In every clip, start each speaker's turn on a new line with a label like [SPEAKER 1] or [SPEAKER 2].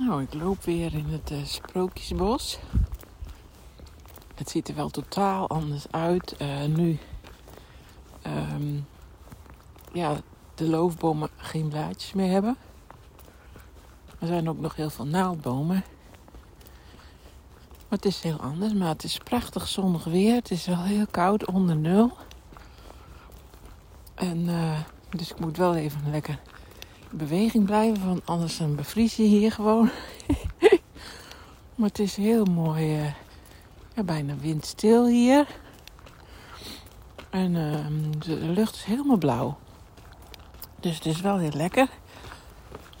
[SPEAKER 1] Nou, ik loop weer in het uh, Sprookjesbos. Het ziet er wel totaal anders uit uh, nu. Um, ja, de loofbomen geen blaadjes meer hebben. Er zijn ook nog heel veel naaldbomen. Maar het is heel anders. Maar het is prachtig zonnig weer. Het is wel heel koud, onder nul. En uh, dus ik moet wel even lekker beweging blijven. Want anders dan bevries je hier gewoon. maar het is heel mooi. Uh, ja, bijna windstil hier. En uh, de lucht is helemaal blauw. Dus het is wel heel lekker.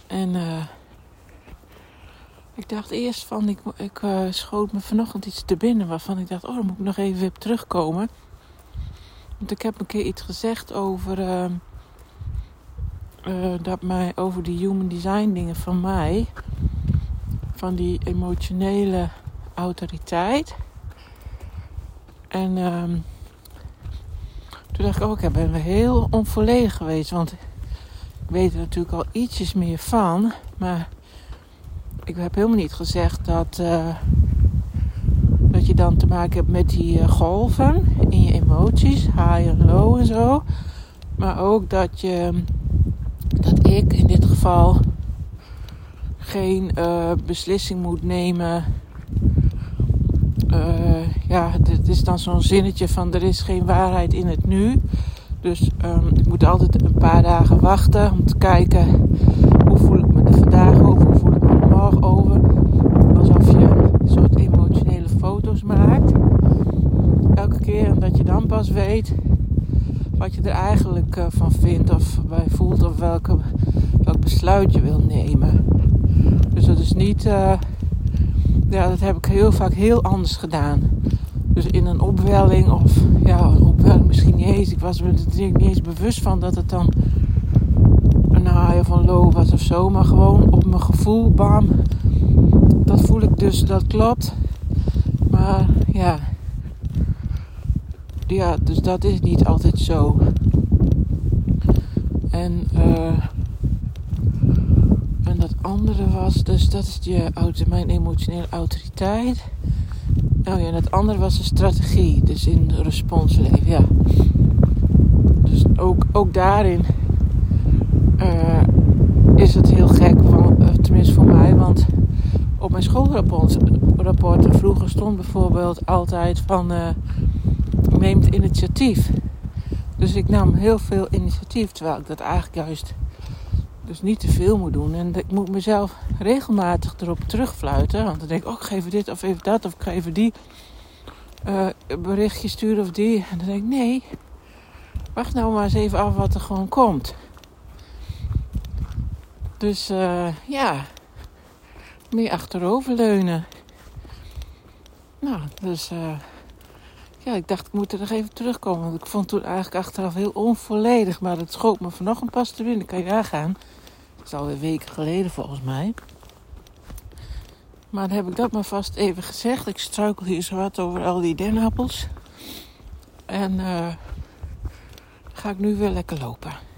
[SPEAKER 1] En uh, ik dacht eerst van, ik, ik uh, schoot me vanochtend iets te binnen waarvan ik dacht, oh, dan moet ik nog even weer terugkomen. Want ik heb een keer iets gezegd over, uh, dat mij, over die human design dingen van mij. Van die emotionele autoriteit. En ehm, toen dacht ik ook, oh, ik ben heel onvolledig geweest. Want ik weet er natuurlijk al ietsjes meer van. Maar ik heb helemaal niet gezegd dat, uh, dat je dan te maken hebt met die uh, golven in je emoties, high en low en zo. Maar ook dat je, dat ik in dit geval geen uh, beslissing moet nemen. ja, het is dan zo'n zinnetje van er is geen waarheid in het nu. Dus um, ik moet altijd een paar dagen wachten om te kijken hoe voel ik me er vandaag over, hoe voel ik me er morgen over. Alsof je een soort emotionele foto's maakt. Elke keer en dat je dan pas weet wat je er eigenlijk uh, van vindt of bij voelt of welke, welk besluit je wil nemen. Dus dat is niet, uh, ja, dat heb ik heel vaak heel anders gedaan. Dus in een opwelling of ja, een opwelling misschien niet eens. Ik was me er niet eens bewust van dat het dan een high of een was of zo. Maar gewoon op mijn gevoel, bam. Dat voel ik dus, dat klopt. Maar ja. Ja, dus dat is niet altijd zo. En, uh, en dat andere was, dus dat is je, mijn emotionele autoriteit. Oh ja, en het andere was een strategie, dus in responsleven, ja. Dus ook, ook daarin uh, is het heel gek, uh, tenminste voor mij, want op mijn schoolrapporten vroeger stond bijvoorbeeld altijd van neemt initiatief. Dus ik nam heel veel initiatief, terwijl ik dat eigenlijk juist dus niet te veel moet doen. En ik moet mezelf regelmatig erop terugfluiten. Want dan denk ik, oh, ik ga even dit of even dat of ik ga even die uh, berichtje sturen of die. En dan denk ik, nee, wacht nou maar eens even af wat er gewoon komt. Dus uh, ja, meer achteroverleunen. Nou, dus uh, ja, ik dacht ik moet er nog even terugkomen. Want ik vond toen eigenlijk achteraf heel onvolledig. Maar dat schoot me vanochtend pas te winnen. Kan je nagaan. Dat is alweer weken geleden volgens mij. Maar dan heb ik dat maar vast even gezegd. Ik struikel hier zo wat over al die dennappels. En uh, ga ik nu weer lekker lopen.